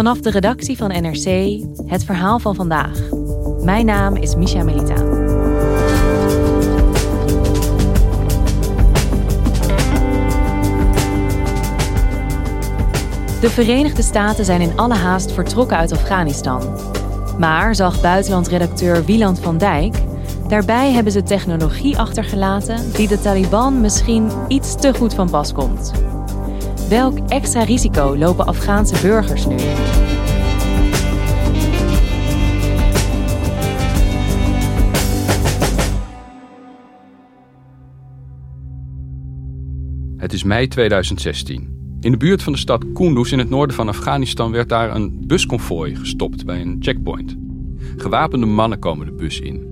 Vanaf de redactie van NRC het verhaal van vandaag. Mijn naam is Misha Melita. De Verenigde Staten zijn in alle haast vertrokken uit Afghanistan. Maar, zag buitenlandredacteur Wieland van Dijk, daarbij hebben ze technologie achtergelaten die de Taliban misschien iets te goed van pas komt. Welk extra risico lopen Afghaanse burgers nu? Het is mei 2016. In de buurt van de stad Kunduz in het noorden van Afghanistan werd daar een busconvooi gestopt bij een checkpoint. Gewapende mannen komen de bus in.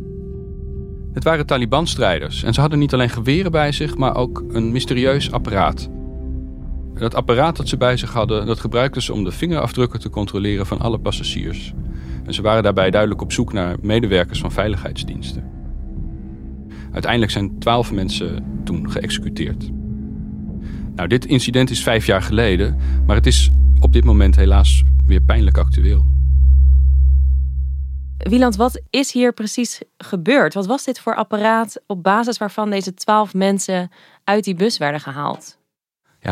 Het waren Taliban-strijders en ze hadden niet alleen geweren bij zich, maar ook een mysterieus apparaat. Dat apparaat dat ze bij zich hadden, dat gebruikten ze om de vingerafdrukken te controleren van alle passagiers. En ze waren daarbij duidelijk op zoek naar medewerkers van veiligheidsdiensten. Uiteindelijk zijn twaalf mensen toen geëxecuteerd. Nou, dit incident is vijf jaar geleden, maar het is op dit moment helaas weer pijnlijk actueel. Wieland, wat is hier precies gebeurd? Wat was dit voor apparaat op basis waarvan deze twaalf mensen uit die bus werden gehaald?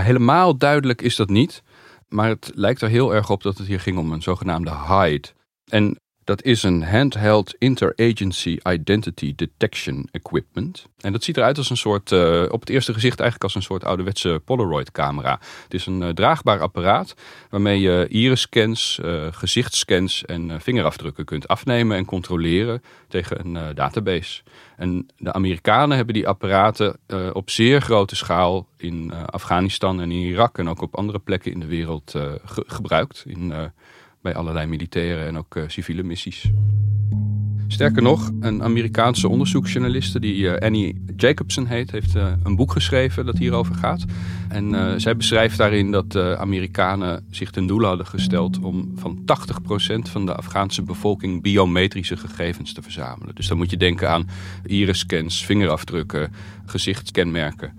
Helemaal duidelijk is dat niet. Maar het lijkt er heel erg op dat het hier ging om een zogenaamde hide. En dat is een handheld interagency identity detection equipment. En dat ziet eruit als een soort, uh, op het eerste gezicht eigenlijk als een soort ouderwetse Polaroid camera. Het is een uh, draagbaar apparaat waarmee je iris-scans, uh, gezichtscans en vingerafdrukken kunt afnemen en controleren tegen een database. En de Amerikanen hebben die apparaten op zeer grote schaal in Afghanistan en in Irak en ook op andere plekken in de wereld ge gebruikt. In bij allerlei militaire en ook uh, civiele missies. Sterker nog, een Amerikaanse onderzoeksjournaliste die uh, Annie Jacobson heet, heeft uh, een boek geschreven dat hierover gaat. En zij beschrijft daarin dat de Amerikanen zich ten doel hadden gesteld om van 80% van de Afghaanse bevolking biometrische gegevens te verzamelen. Dus dan moet je denken aan iris-scans, vingerafdrukken, gezichtskenmerken.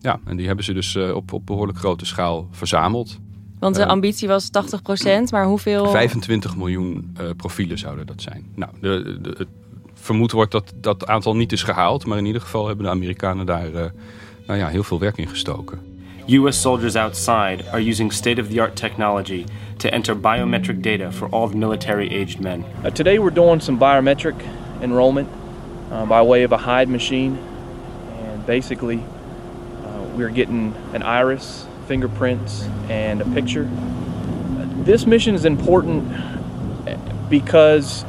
Ja, en die hebben ze dus op, op behoorlijk grote schaal verzameld. Want de ambitie was 80%, maar hoeveel? 25 miljoen uh, profielen zouden dat zijn. Nou, de, de, het vermoed wordt dat dat aantal niet is gehaald, maar in ieder geval hebben de Amerikanen daar uh, nou ja, heel veel werk in gestoken. US soldiers outside are using state-of-the-art technology to enter biometric data for all the military-aged men. Uh, today we're doing some biometric enrollment uh, by way of a hide machine, and basically uh, we're getting an iris fingerprints, and a picture. This mission is important because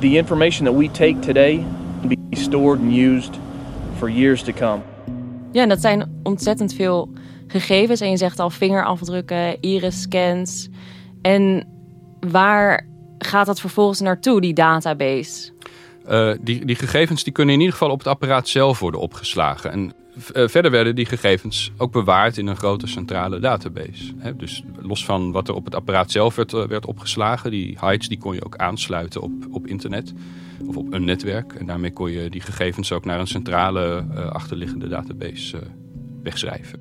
the information that we take today can be stored and used for years to come. Ja, en dat zijn ontzettend veel gegevens. En je zegt al vingerafdrukken, iris-scans. En waar gaat dat vervolgens naartoe, die database? Uh, die, die gegevens die kunnen in ieder geval op het apparaat zelf worden opgeslagen. En uh, verder werden die gegevens ook bewaard in een grote centrale database. Dus los van wat er op het apparaat zelf werd, uh, werd opgeslagen, die hides die kon je ook aansluiten op, op internet of op een netwerk. En daarmee kon je die gegevens ook naar een centrale achterliggende database wegschrijven.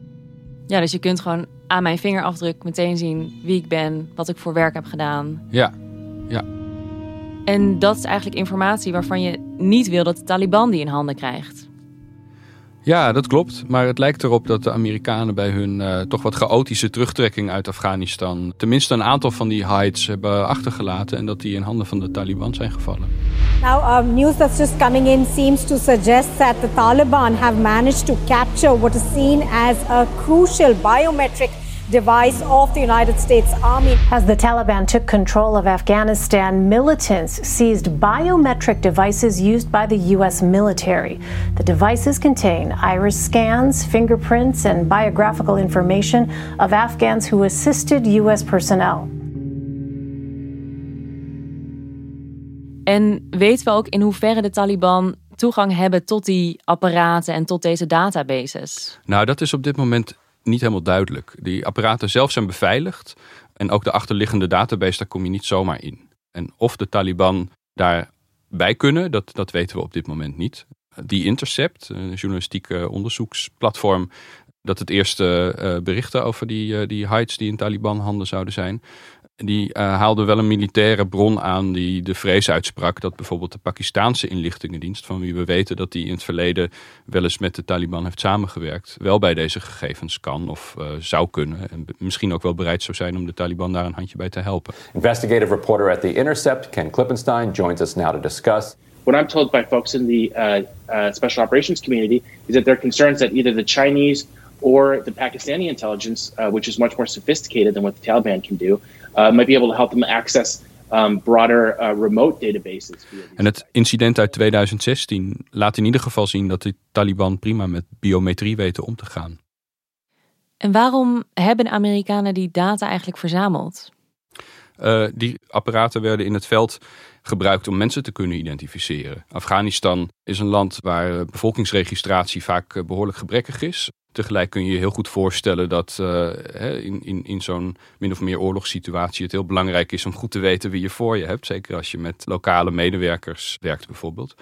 Ja, dus je kunt gewoon aan mijn vingerafdruk meteen zien wie ik ben, wat ik voor werk heb gedaan. Ja, ja. En dat is eigenlijk informatie waarvan je niet wil dat de Taliban die in handen krijgt. Ja, dat klopt. Maar het lijkt erop dat de Amerikanen bij hun uh, toch wat chaotische terugtrekking uit Afghanistan tenminste een aantal van die hides hebben achtergelaten en dat die in handen van de Taliban zijn gevallen. Now, um, news that's just coming in seems to suggest that the Taliban have managed to capture what is seen as a crucial biometric device of the United States Army. As the Taliban took control of Afghanistan, militants seized biometric devices used by the U.S. military. The devices contain iris scans, fingerprints, and biographical information of Afghans who assisted U.S. personnel. En weten we ook in hoeverre de Taliban toegang hebben tot die apparaten en tot deze databases? Nou, dat is op dit moment niet helemaal duidelijk. Die apparaten zelf zijn beveiligd. En ook de achterliggende database, daar kom je niet zomaar in. En of de Taliban daarbij kunnen, dat, dat weten we op dit moment niet. Die Intercept, een journalistieke onderzoeksplatform, dat het eerste uh, berichten over die, uh, die heights die in Taliban handen zouden zijn die uh, haalde wel een militaire bron aan die de vrees uitsprak dat bijvoorbeeld de Pakistaanse inlichtingendienst, van wie we weten dat die in het verleden wel eens met de Taliban heeft samengewerkt, wel bij deze gegevens kan of uh, zou kunnen en misschien ook wel bereid zou zijn om de Taliban daar een handje bij te helpen. Investigative reporter at The Intercept, Ken Klippenstein, joins us now to discuss. What I'm told by folks in the uh, special operations community is that there are concerns that either the Chinese or the Pakistani intelligence, which is much more sophisticated than what the Taliban can do, uh, might be able to help them access um, broader uh, remote databases. En het incident uit 2016 laat in ieder geval zien dat de Taliban prima met biometrie weten om te gaan. En waarom hebben Amerikanen die data eigenlijk verzameld? Uh, die apparaten werden in het veld gebruikt om mensen te kunnen identificeren. Afghanistan is een land waar bevolkingsregistratie vaak behoorlijk gebrekkig is. Tegelijk kun je je heel goed voorstellen dat in, in, in zo'n min of meer oorlogssituatie het heel belangrijk is om goed te weten wie je voor je hebt. Zeker als je met lokale medewerkers werkt bijvoorbeeld.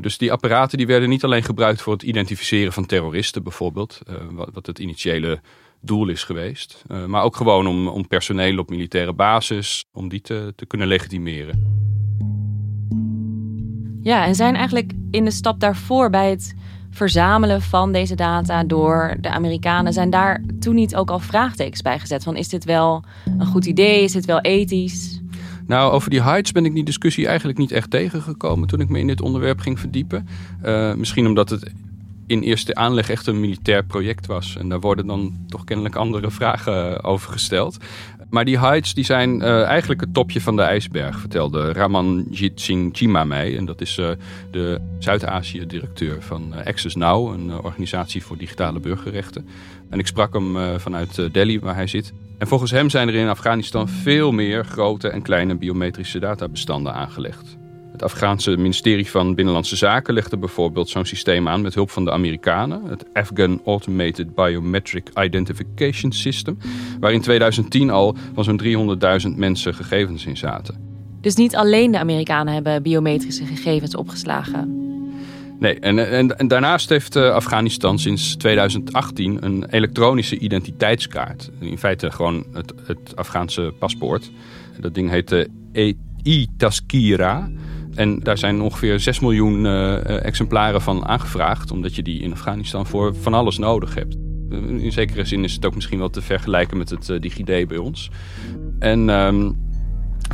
Dus die apparaten die werden niet alleen gebruikt voor het identificeren van terroristen bijvoorbeeld. Wat, wat, het initiële doel is geweest. maar ook gewoon om, om personeel op militaire basis, om die te, te kunnen legitimeren. Ja, en zijn eigenlijk in de stap daarvoor bij het verzamelen van deze data door de Amerikanen, zijn daar toen niet ook al vraagtekens bij gezet? Van is dit wel een goed idee? Is dit wel ethisch? Nou, over die heights ben ik die discussie eigenlijk niet echt tegengekomen toen ik me in dit onderwerp ging verdiepen. Uh, misschien omdat het in eerste aanleg echt een militair project was. En daar worden dan toch kennelijk andere vragen over gesteld. Maar die heights die zijn uh, eigenlijk het topje van de ijsberg, vertelde Ramanjit Singh Chima mij. En dat is uh, de Zuid-Azië-directeur van uh, Access Now, een organisatie voor digitale burgerrechten. En ik sprak hem vanuit Delhi, waar hij zit. En volgens hem zijn er in Afghanistan veel meer grote en kleine biometrische databestanden aangelegd. Het Afghaanse ministerie van Binnenlandse Zaken legde bijvoorbeeld zo'n systeem aan met hulp van de Amerikanen, het Afghan Automated Biometric Identification System, waar in 2010 al van zo'n 300.000 mensen gegevens in zaten. Dus niet alleen de Amerikanen hebben biometrische gegevens opgeslagen. Nee, en, en, en daarnaast heeft uh, Afghanistan sinds 2018 een elektronische identiteitskaart. In feite gewoon het, het Afghaanse paspoort. Dat ding heet de e-Taskira. En daar zijn ongeveer 6 miljoen uh, exemplaren van aangevraagd, omdat je die in Afghanistan voor van alles nodig hebt. In zekere zin is het ook misschien wel te vergelijken met het DigiD bij ons. En um,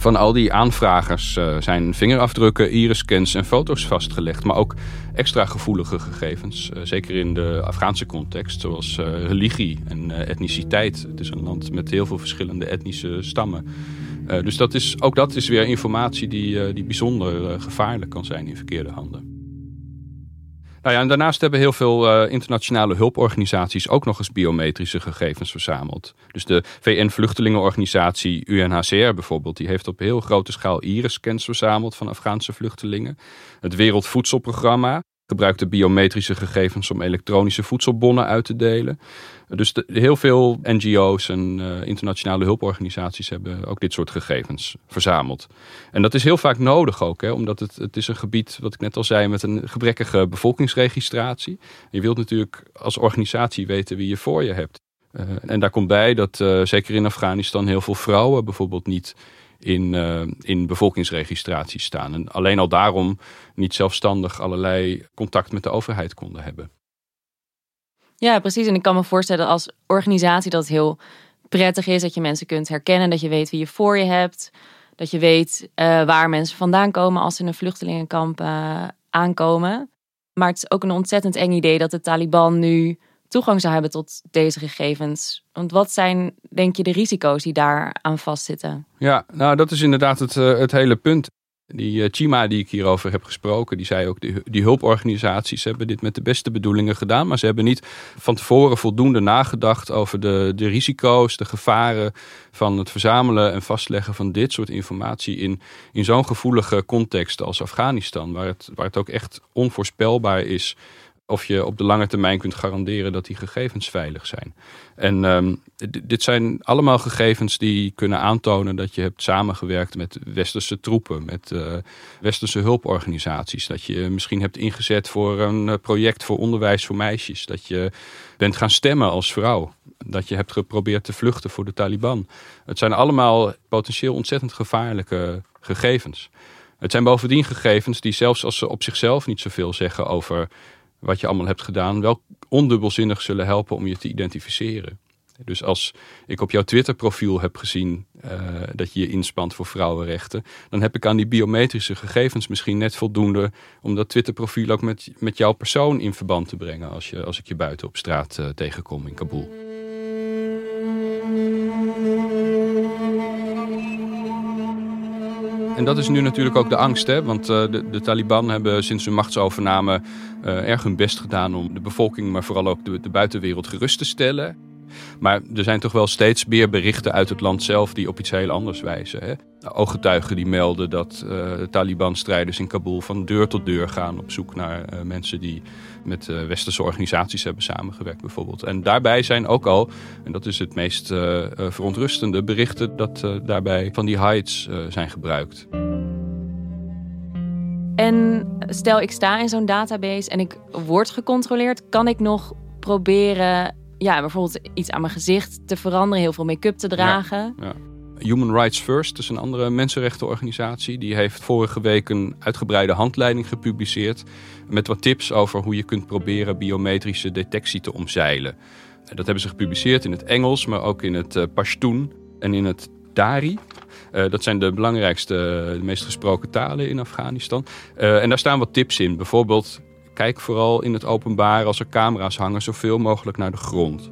van al die aanvragers zijn vingerafdrukken, iriscans en foto's vastgelegd, maar ook extra gevoelige gegevens. Zeker in de Afghaanse context, zoals religie en etniciteit. Het is een land met heel veel verschillende etnische stammen. Uh, dus dat is, ook dat is weer informatie die, uh, die bijzonder uh, gevaarlijk kan zijn in verkeerde handen. Nou ja, en daarnaast hebben heel veel internationale hulporganisaties ook nog eens biometrische gegevens verzameld. Dus de VN-vluchtelingenorganisatie UNHCR bijvoorbeeld, die heeft op heel grote schaal iris-scans verzameld van Afghaanse vluchtelingen. Het Wereldvoedselprogramma gebruikt de biometrische gegevens om elektronische voedselbonnen uit te delen. Dus heel veel NGO's en uh, internationale hulporganisaties hebben ook dit soort gegevens verzameld. En dat is heel vaak nodig ook, hè, omdat het, het is een gebied, wat ik net al zei, met een gebrekkige bevolkingsregistratie. Je wilt natuurlijk als organisatie weten wie je voor je hebt. Uh, en daar komt bij dat uh, zeker in Afghanistan heel veel vrouwen bijvoorbeeld niet in, uh, in bevolkingsregistratie staan. En alleen al daarom niet zelfstandig allerlei contact met de overheid konden hebben. Ja, precies. En ik kan me voorstellen als organisatie dat het heel prettig is dat je mensen kunt herkennen, dat je weet wie je voor je hebt, dat je weet uh, waar mensen vandaan komen als ze in een vluchtelingenkamp uh, aankomen. Maar het is ook een ontzettend eng idee dat de Taliban nu toegang zou hebben tot deze gegevens. Want wat zijn, denk je, de risico's die daar aan vastzitten? Ja, nou dat is inderdaad het, uh, het hele punt. Die uh, Chima die ik hierover heb gesproken, die zei ook, die, die hulporganisaties hebben dit met de beste bedoelingen gedaan, maar ze hebben niet van tevoren voldoende nagedacht over de, de risico's, de gevaren van het verzamelen en vastleggen van dit soort informatie in, in zo'n gevoelige context als Afghanistan, waar het, waar het ook echt onvoorspelbaar is of je op de lange termijn kunt garanderen dat die gegevens veilig zijn. En ehm, dit zijn allemaal gegevens die kunnen aantonen dat je hebt samengewerkt met westerse troepen, met uh, westerse hulporganisaties. Dat je misschien hebt ingezet voor een eh, project voor onderwijs voor meisjes. Dat je bent gaan stemmen als vrouw. Dat je hebt geprobeerd te vluchten voor de Taliban. Het zijn allemaal potentieel ontzettend gevaarlijke gegevens. Het zijn bovendien gegevens die zelfs als ze op zichzelf niet zoveel zeggen over wat je allemaal hebt gedaan, wel ondubbelzinnig zullen helpen om je te identificeren. Dus als ik op jouw Twitter-profiel heb gezien uh, dat je je inspant voor vrouwenrechten, dan heb ik aan die biometrische gegevens misschien net voldoende om dat Twitter-profiel ook met, met jouw persoon in verband te brengen als, je, als ik je buiten op straat uh, tegenkom in Kabul. En dat is nu natuurlijk ook de angst, hè? want uh, de, de, Taliban hebben sinds hun machtsovername uh, erg hun best gedaan om de bevolking, maar vooral ook de, de buitenwereld gerust te stellen. Maar er zijn toch wel steeds meer berichten uit het land zelf die op iets heel anders wijzen. Hè? Ooggetuigen die melden dat uh, Taliban-strijders in Kabul van deur tot deur gaan op zoek naar uh, mensen die met uh, westerse organisaties hebben samengewerkt bijvoorbeeld. En daarbij zijn ook al, en dat is het meest verontrustende, berichten dat daarbij van die hides zijn gebruikt. En stel ik sta in zo'n database en ik word gecontroleerd, kan ik nog proberen ja, bijvoorbeeld iets aan mijn gezicht te veranderen, heel veel make-up te dragen. Ja, Human Rights First is een andere mensenrechtenorganisatie. Die heeft vorige week een uitgebreide handleiding gepubliceerd met wat tips over hoe je kunt proberen biometrische detectie te omzeilen. Dat hebben ze gepubliceerd in het Engels, maar ook in het uh, Pashtun en in het Dari. Uh, dat zijn de belangrijkste, de meest gesproken talen in Afghanistan. Uh, en daar staan wat tips in. Bijvoorbeeld kijk vooral in het openbaar als er camera's hangen zoveel mogelijk naar de grond.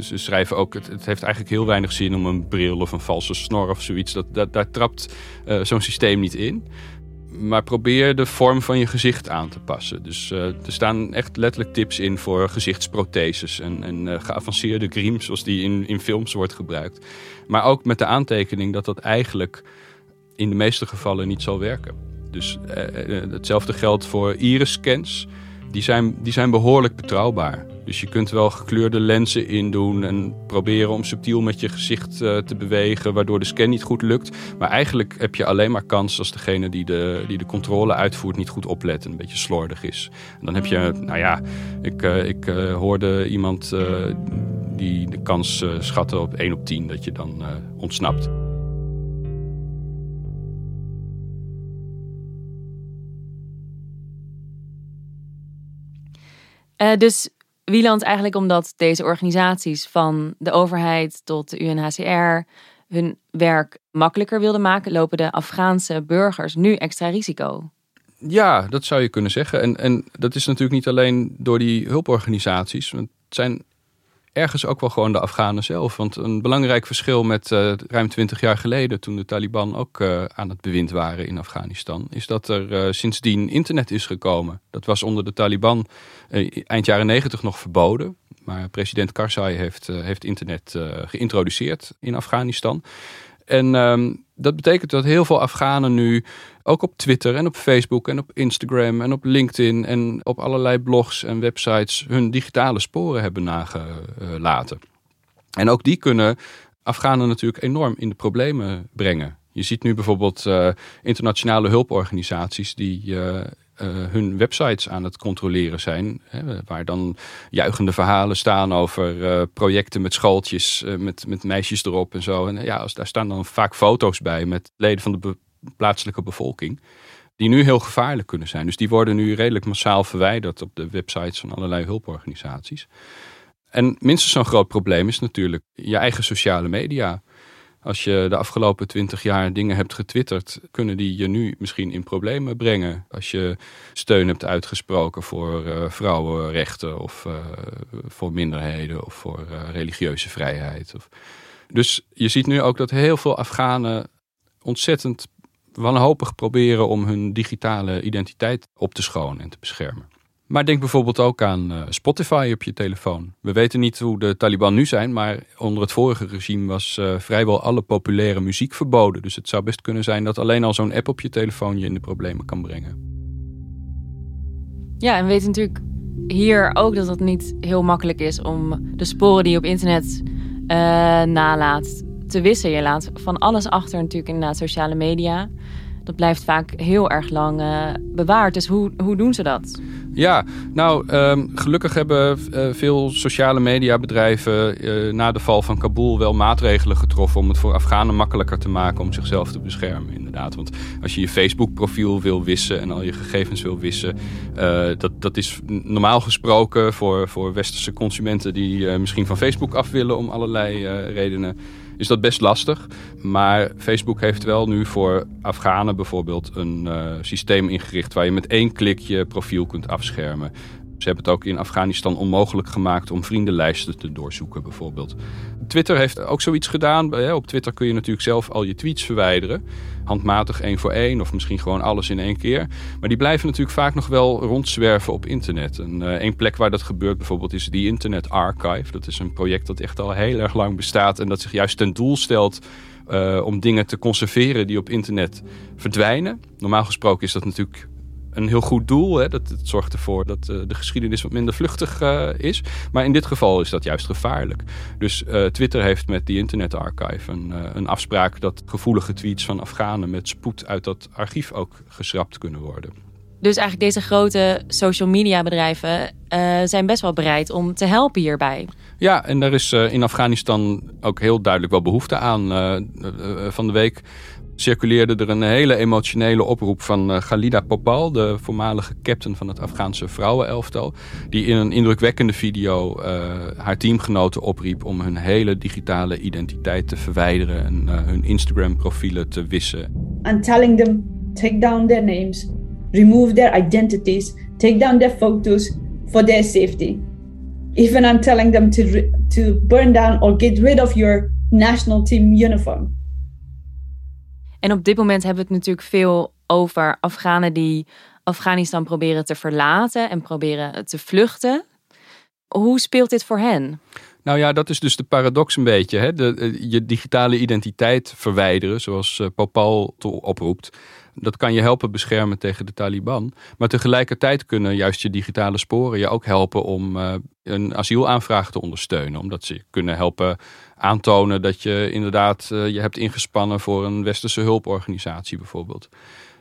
Ze schrijven ook, het, het, heeft eigenlijk heel weinig zin om een bril of een valse snor of zoiets. Dat, dat daar trapt uh, zo'n systeem niet in. Maar probeer de vorm van je gezicht aan te passen. Dus uh, er staan echt letterlijk tips in voor gezichtsprotheses en, en uh, geavanceerde griems zoals die in, in films wordt gebruikt. Maar ook met de aantekening dat dat eigenlijk in de meeste gevallen niet zal werken. Dus uh, hetzelfde geldt voor iris-scans. Die zijn, die zijn behoorlijk betrouwbaar. Dus je kunt wel gekleurde lenzen indoen en proberen om subtiel met je gezicht uh, te bewegen, waardoor de scan niet goed lukt. Maar eigenlijk heb je alleen maar kans als degene die de, die de controle uitvoert niet goed oplet en een beetje slordig is. Dan heb je, nou ja, ik, ik hoorde iemand die de kans schatte op 1 op 10 dat je dan ontsnapt. Uh, dus Wieland eigenlijk omdat deze organisaties van de overheid tot de UNHCR hun werk makkelijker wilden maken, lopen de Afghaanse burgers nu extra risico. Ja, dat zou je kunnen zeggen. En, en dat is natuurlijk niet alleen door die hulporganisaties. Het zijn ergens ook wel gewoon de Afghanen zelf. Want een belangrijk verschil met uh, ruim twintig jaar geleden, toen de Taliban ook uh, aan het bewind waren in Afghanistan, is dat er uh, sindsdien internet is gekomen. Dat was onder de Taliban eind jaren negentig nog verboden. Maar president Karzai heeft, heeft internet geïntroduceerd in Afghanistan. En um, dat betekent dat heel veel Afghanen nu ook op Twitter en op Facebook en op Instagram en op LinkedIn en op allerlei blogs en websites hun digitale sporen hebben nagelaten. En ook die kunnen Afghanen natuurlijk enorm in de problemen brengen. Je ziet nu bijvoorbeeld uh, internationale hulporganisaties die uh, hun websites aan het controleren zijn. Hè, waar dan juichende verhalen staan over uh, projecten met schooltjes, uh, met, met meisjes erop en zo. En ja, als, daar staan dan vaak foto's bij met leden van de plaatselijke bevolking. Die nu heel gevaarlijk kunnen zijn. Dus die worden nu redelijk massaal verwijderd op de websites van allerlei hulporganisaties. En minstens zo'n groot probleem is natuurlijk je eigen sociale media. Als je de afgelopen twintig jaar dingen hebt getwitterd, kunnen die je nu misschien in problemen brengen. Als je steun hebt uitgesproken voor uh, vrouwenrechten of uh, voor minderheden of voor uh, religieuze vrijheid. Of... Dus je ziet nu ook dat heel veel Afghanen ontzettend wanhopig proberen om hun digitale identiteit op te schonen en te beschermen. Maar denk bijvoorbeeld ook aan uh, Spotify op je telefoon. We weten niet hoe de Taliban nu zijn, maar onder het vorige regime was uh, vrijwel alle populaire muziek verboden. Dus het zou best kunnen zijn dat alleen al zo'n app op je telefoon je in de problemen kan brengen. Ja, en we weten natuurlijk hier ook dat het niet heel makkelijk is om de sporen die je op internet uh, nalaat te wissen. Je laat van alles achter natuurlijk inderdaad sociale media. Dat blijft vaak heel erg lang uh, bewaard. Dus hoe, hoe doen ze dat? Ja, nou, um, gelukkig hebben uh, veel sociale mediabedrijven uh, na de val van Kabul wel maatregelen getroffen om het voor Afghanen makkelijker te maken om zichzelf te beschermen, inderdaad. Want als je je Facebook-profiel wil wissen en al je gegevens wil wissen, dat, dat is normaal gesproken voor, voor westerse consumenten die misschien van Facebook af willen om allerlei redenen is dat best lastig. Maar Facebook heeft wel nu voor Afghanen bijvoorbeeld een uh, systeem ingericht waar je met één klik je profiel kunt afschermen. Ze hebben het ook in Afghanistan onmogelijk gemaakt om vriendenlijsten te doorzoeken, bijvoorbeeld. Twitter heeft ook zoiets gedaan. Op Twitter kun je natuurlijk zelf al je tweets verwijderen. Handmatig één voor één, of misschien gewoon alles in één keer. Maar die blijven natuurlijk vaak nog wel rondzwerven op internet. En uh, één plek waar dat gebeurt bijvoorbeeld is die Internet Archive. Dat is een project dat echt al heel erg lang bestaat en dat zich juist ten doel stelt uh, om dingen te conserveren die op internet verdwijnen. Normaal gesproken is dat natuurlijk een heel goed doel. Hè? Dat, het zorgt ervoor dat uh, de geschiedenis wat minder vluchtig uh, is. Maar in dit geval is dat juist gevaarlijk. Dus uh, Twitter heeft met die Internet Archive een, een afspraak dat gevoelige tweets van Afghanen met spoed uit dat archief ook geschrapt kunnen worden. Dus eigenlijk deze grote social media bedrijven zijn best wel bereid om te helpen hierbij. Ja, en daar is in Afghanistan ook heel duidelijk wel behoefte aan. van de week circuleerde er een hele emotionele oproep van uh, Khalida Popal, de voormalige captain van het Afghaanse vrouwenelftal, die in een indrukwekkende video uh, haar teamgenoten opriep om hun hele digitale identiteit te verwijderen en uh, hun Instagram-profielen te wissen. And telling them take down their names, remove their identities, take down their photos for their safety. Even I'm telling them to to burn down or get rid of your national team uniform. En op dit moment hebben we het natuurlijk veel over Afghanen die Afghanistan proberen te verlaten en proberen te vluchten. Hoe speelt dit voor hen? Nou ja, dat is dus de paradox een beetje. Hè? De, je digitale identiteit verwijderen, zoals uh, Popal oproept. Dat kan je helpen beschermen tegen de Taliban. Maar tegelijkertijd kunnen juist je digitale sporen je ook helpen om uh, een asielaanvraag te ondersteunen. Omdat ze kunnen helpen aantonen dat je inderdaad je hebt ingespannen voor een westerse hulporganisatie bijvoorbeeld.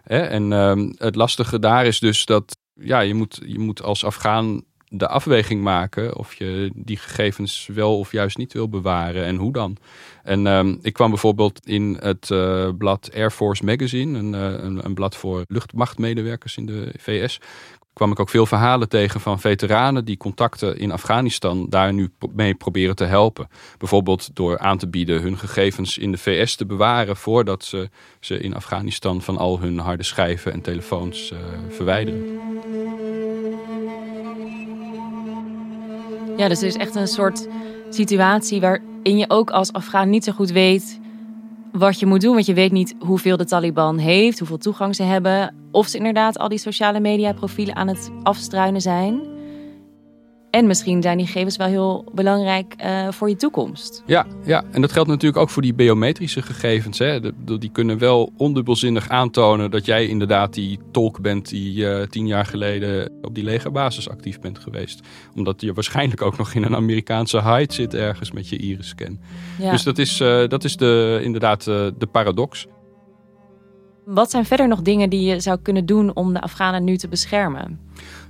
En uh, het lastige daar is dus dat ja, je, moet, je moet als Afghaan de afweging maken of je die gegevens wel of juist niet wil bewaren en hoe dan. En um, ik kwam bijvoorbeeld in het uh, blad Air Force Magazine, een, uh, een, een, blad voor luchtmachtmedewerkers in de VS. Kwam ik ook veel verhalen tegen van veteranen die contacten in Afghanistan daar nu mee proberen te helpen. Bijvoorbeeld door aan te bieden hun gegevens in de VS te bewaren voordat ze ze in Afghanistan van al hun harde schijven en telefoons uh, verwijderen. Ja, dus er is echt een soort situatie waarin je ook als Afghaan niet zo goed weet wat je moet doen. Want je weet niet hoeveel de Taliban heeft, hoeveel toegang ze hebben. Of ze inderdaad al die sociale media profielen aan het afstruinen zijn. En misschien zijn die gegevens wel heel belangrijk uh, voor je toekomst. Ja, ja, en dat geldt natuurlijk ook voor die biometrische gegevens. Hè. De, die kunnen wel ondubbelzinnig aantonen dat jij inderdaad die tolk bent die uh, tien jaar geleden op die legerbasis actief bent geweest. Omdat je waarschijnlijk ook nog in een Amerikaanse hide zit ergens met je iris-scan. Ja. Dus dat is, uh, dat is de, inderdaad de paradox. Wat zijn verder nog dingen die je zou kunnen doen om de Afghanen nu te beschermen?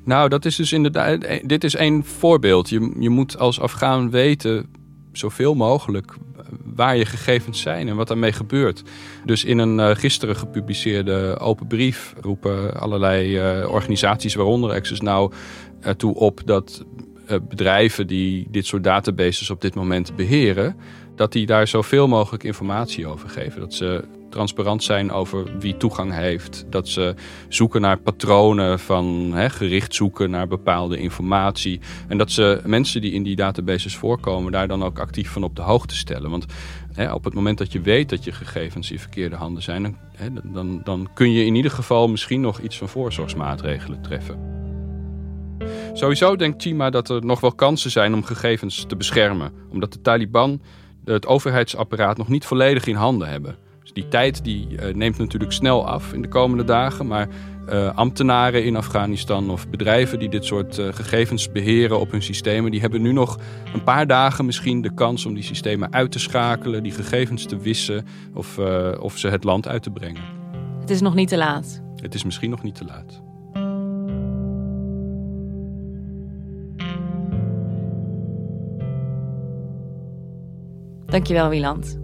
Nou, dat is dus inderdaad. Dit is één voorbeeld. Je, je moet als Afghaan weten, zoveel mogelijk, waar je gegevens zijn en wat daarmee gebeurt. Dus in een uh, gisteren gepubliceerde open brief roepen allerlei organisaties, waaronder Access Now, ertoe op dat eh, bedrijven die dit soort databases op dit moment beheren, dat die daar zoveel mogelijk informatie over geven. Dat ze transparant zijn over wie toegang heeft. Dat ze zoeken naar patronen van gericht zoeken naar bepaalde informatie. En dat ze mensen die in die databases voorkomen daar dan ook actief van op de hoogte stellen. Want op het moment dat je weet dat je gegevens in verkeerde handen zijn, dan, dan, dan kun je in ieder geval misschien nog iets van voorzorgsmaatregelen treffen. Sowieso denkt Chima dat er nog wel kansen zijn om gegevens te beschermen, omdat de Taliban het overheidsapparaat nog niet volledig in handen hebben. Dus die tijd die, uh, neemt natuurlijk snel af in de komende dagen, maar uh, ambtenaren in Afghanistan of bedrijven die dit soort uh, gegevens beheren op hun systemen, die hebben nu nog een paar dagen misschien de kans om die systemen uit te schakelen, die gegevens te wissen of, of ze het land uit te brengen. Het is nog niet te laat. Het is misschien nog niet te laat. Dankjewel, Wieland.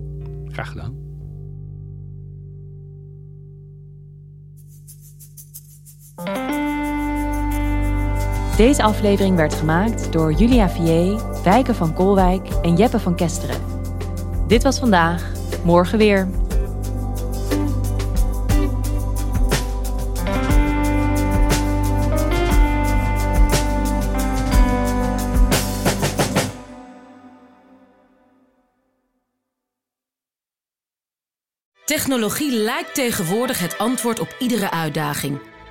Graag gedaan. Deze aflevering werd gemaakt door Julia Vier, Wijke van Kolwijk en Jeppe van Kesteren. Dit was vandaag, morgen weer. Technologie lijkt tegenwoordig het antwoord op iedere uitdaging.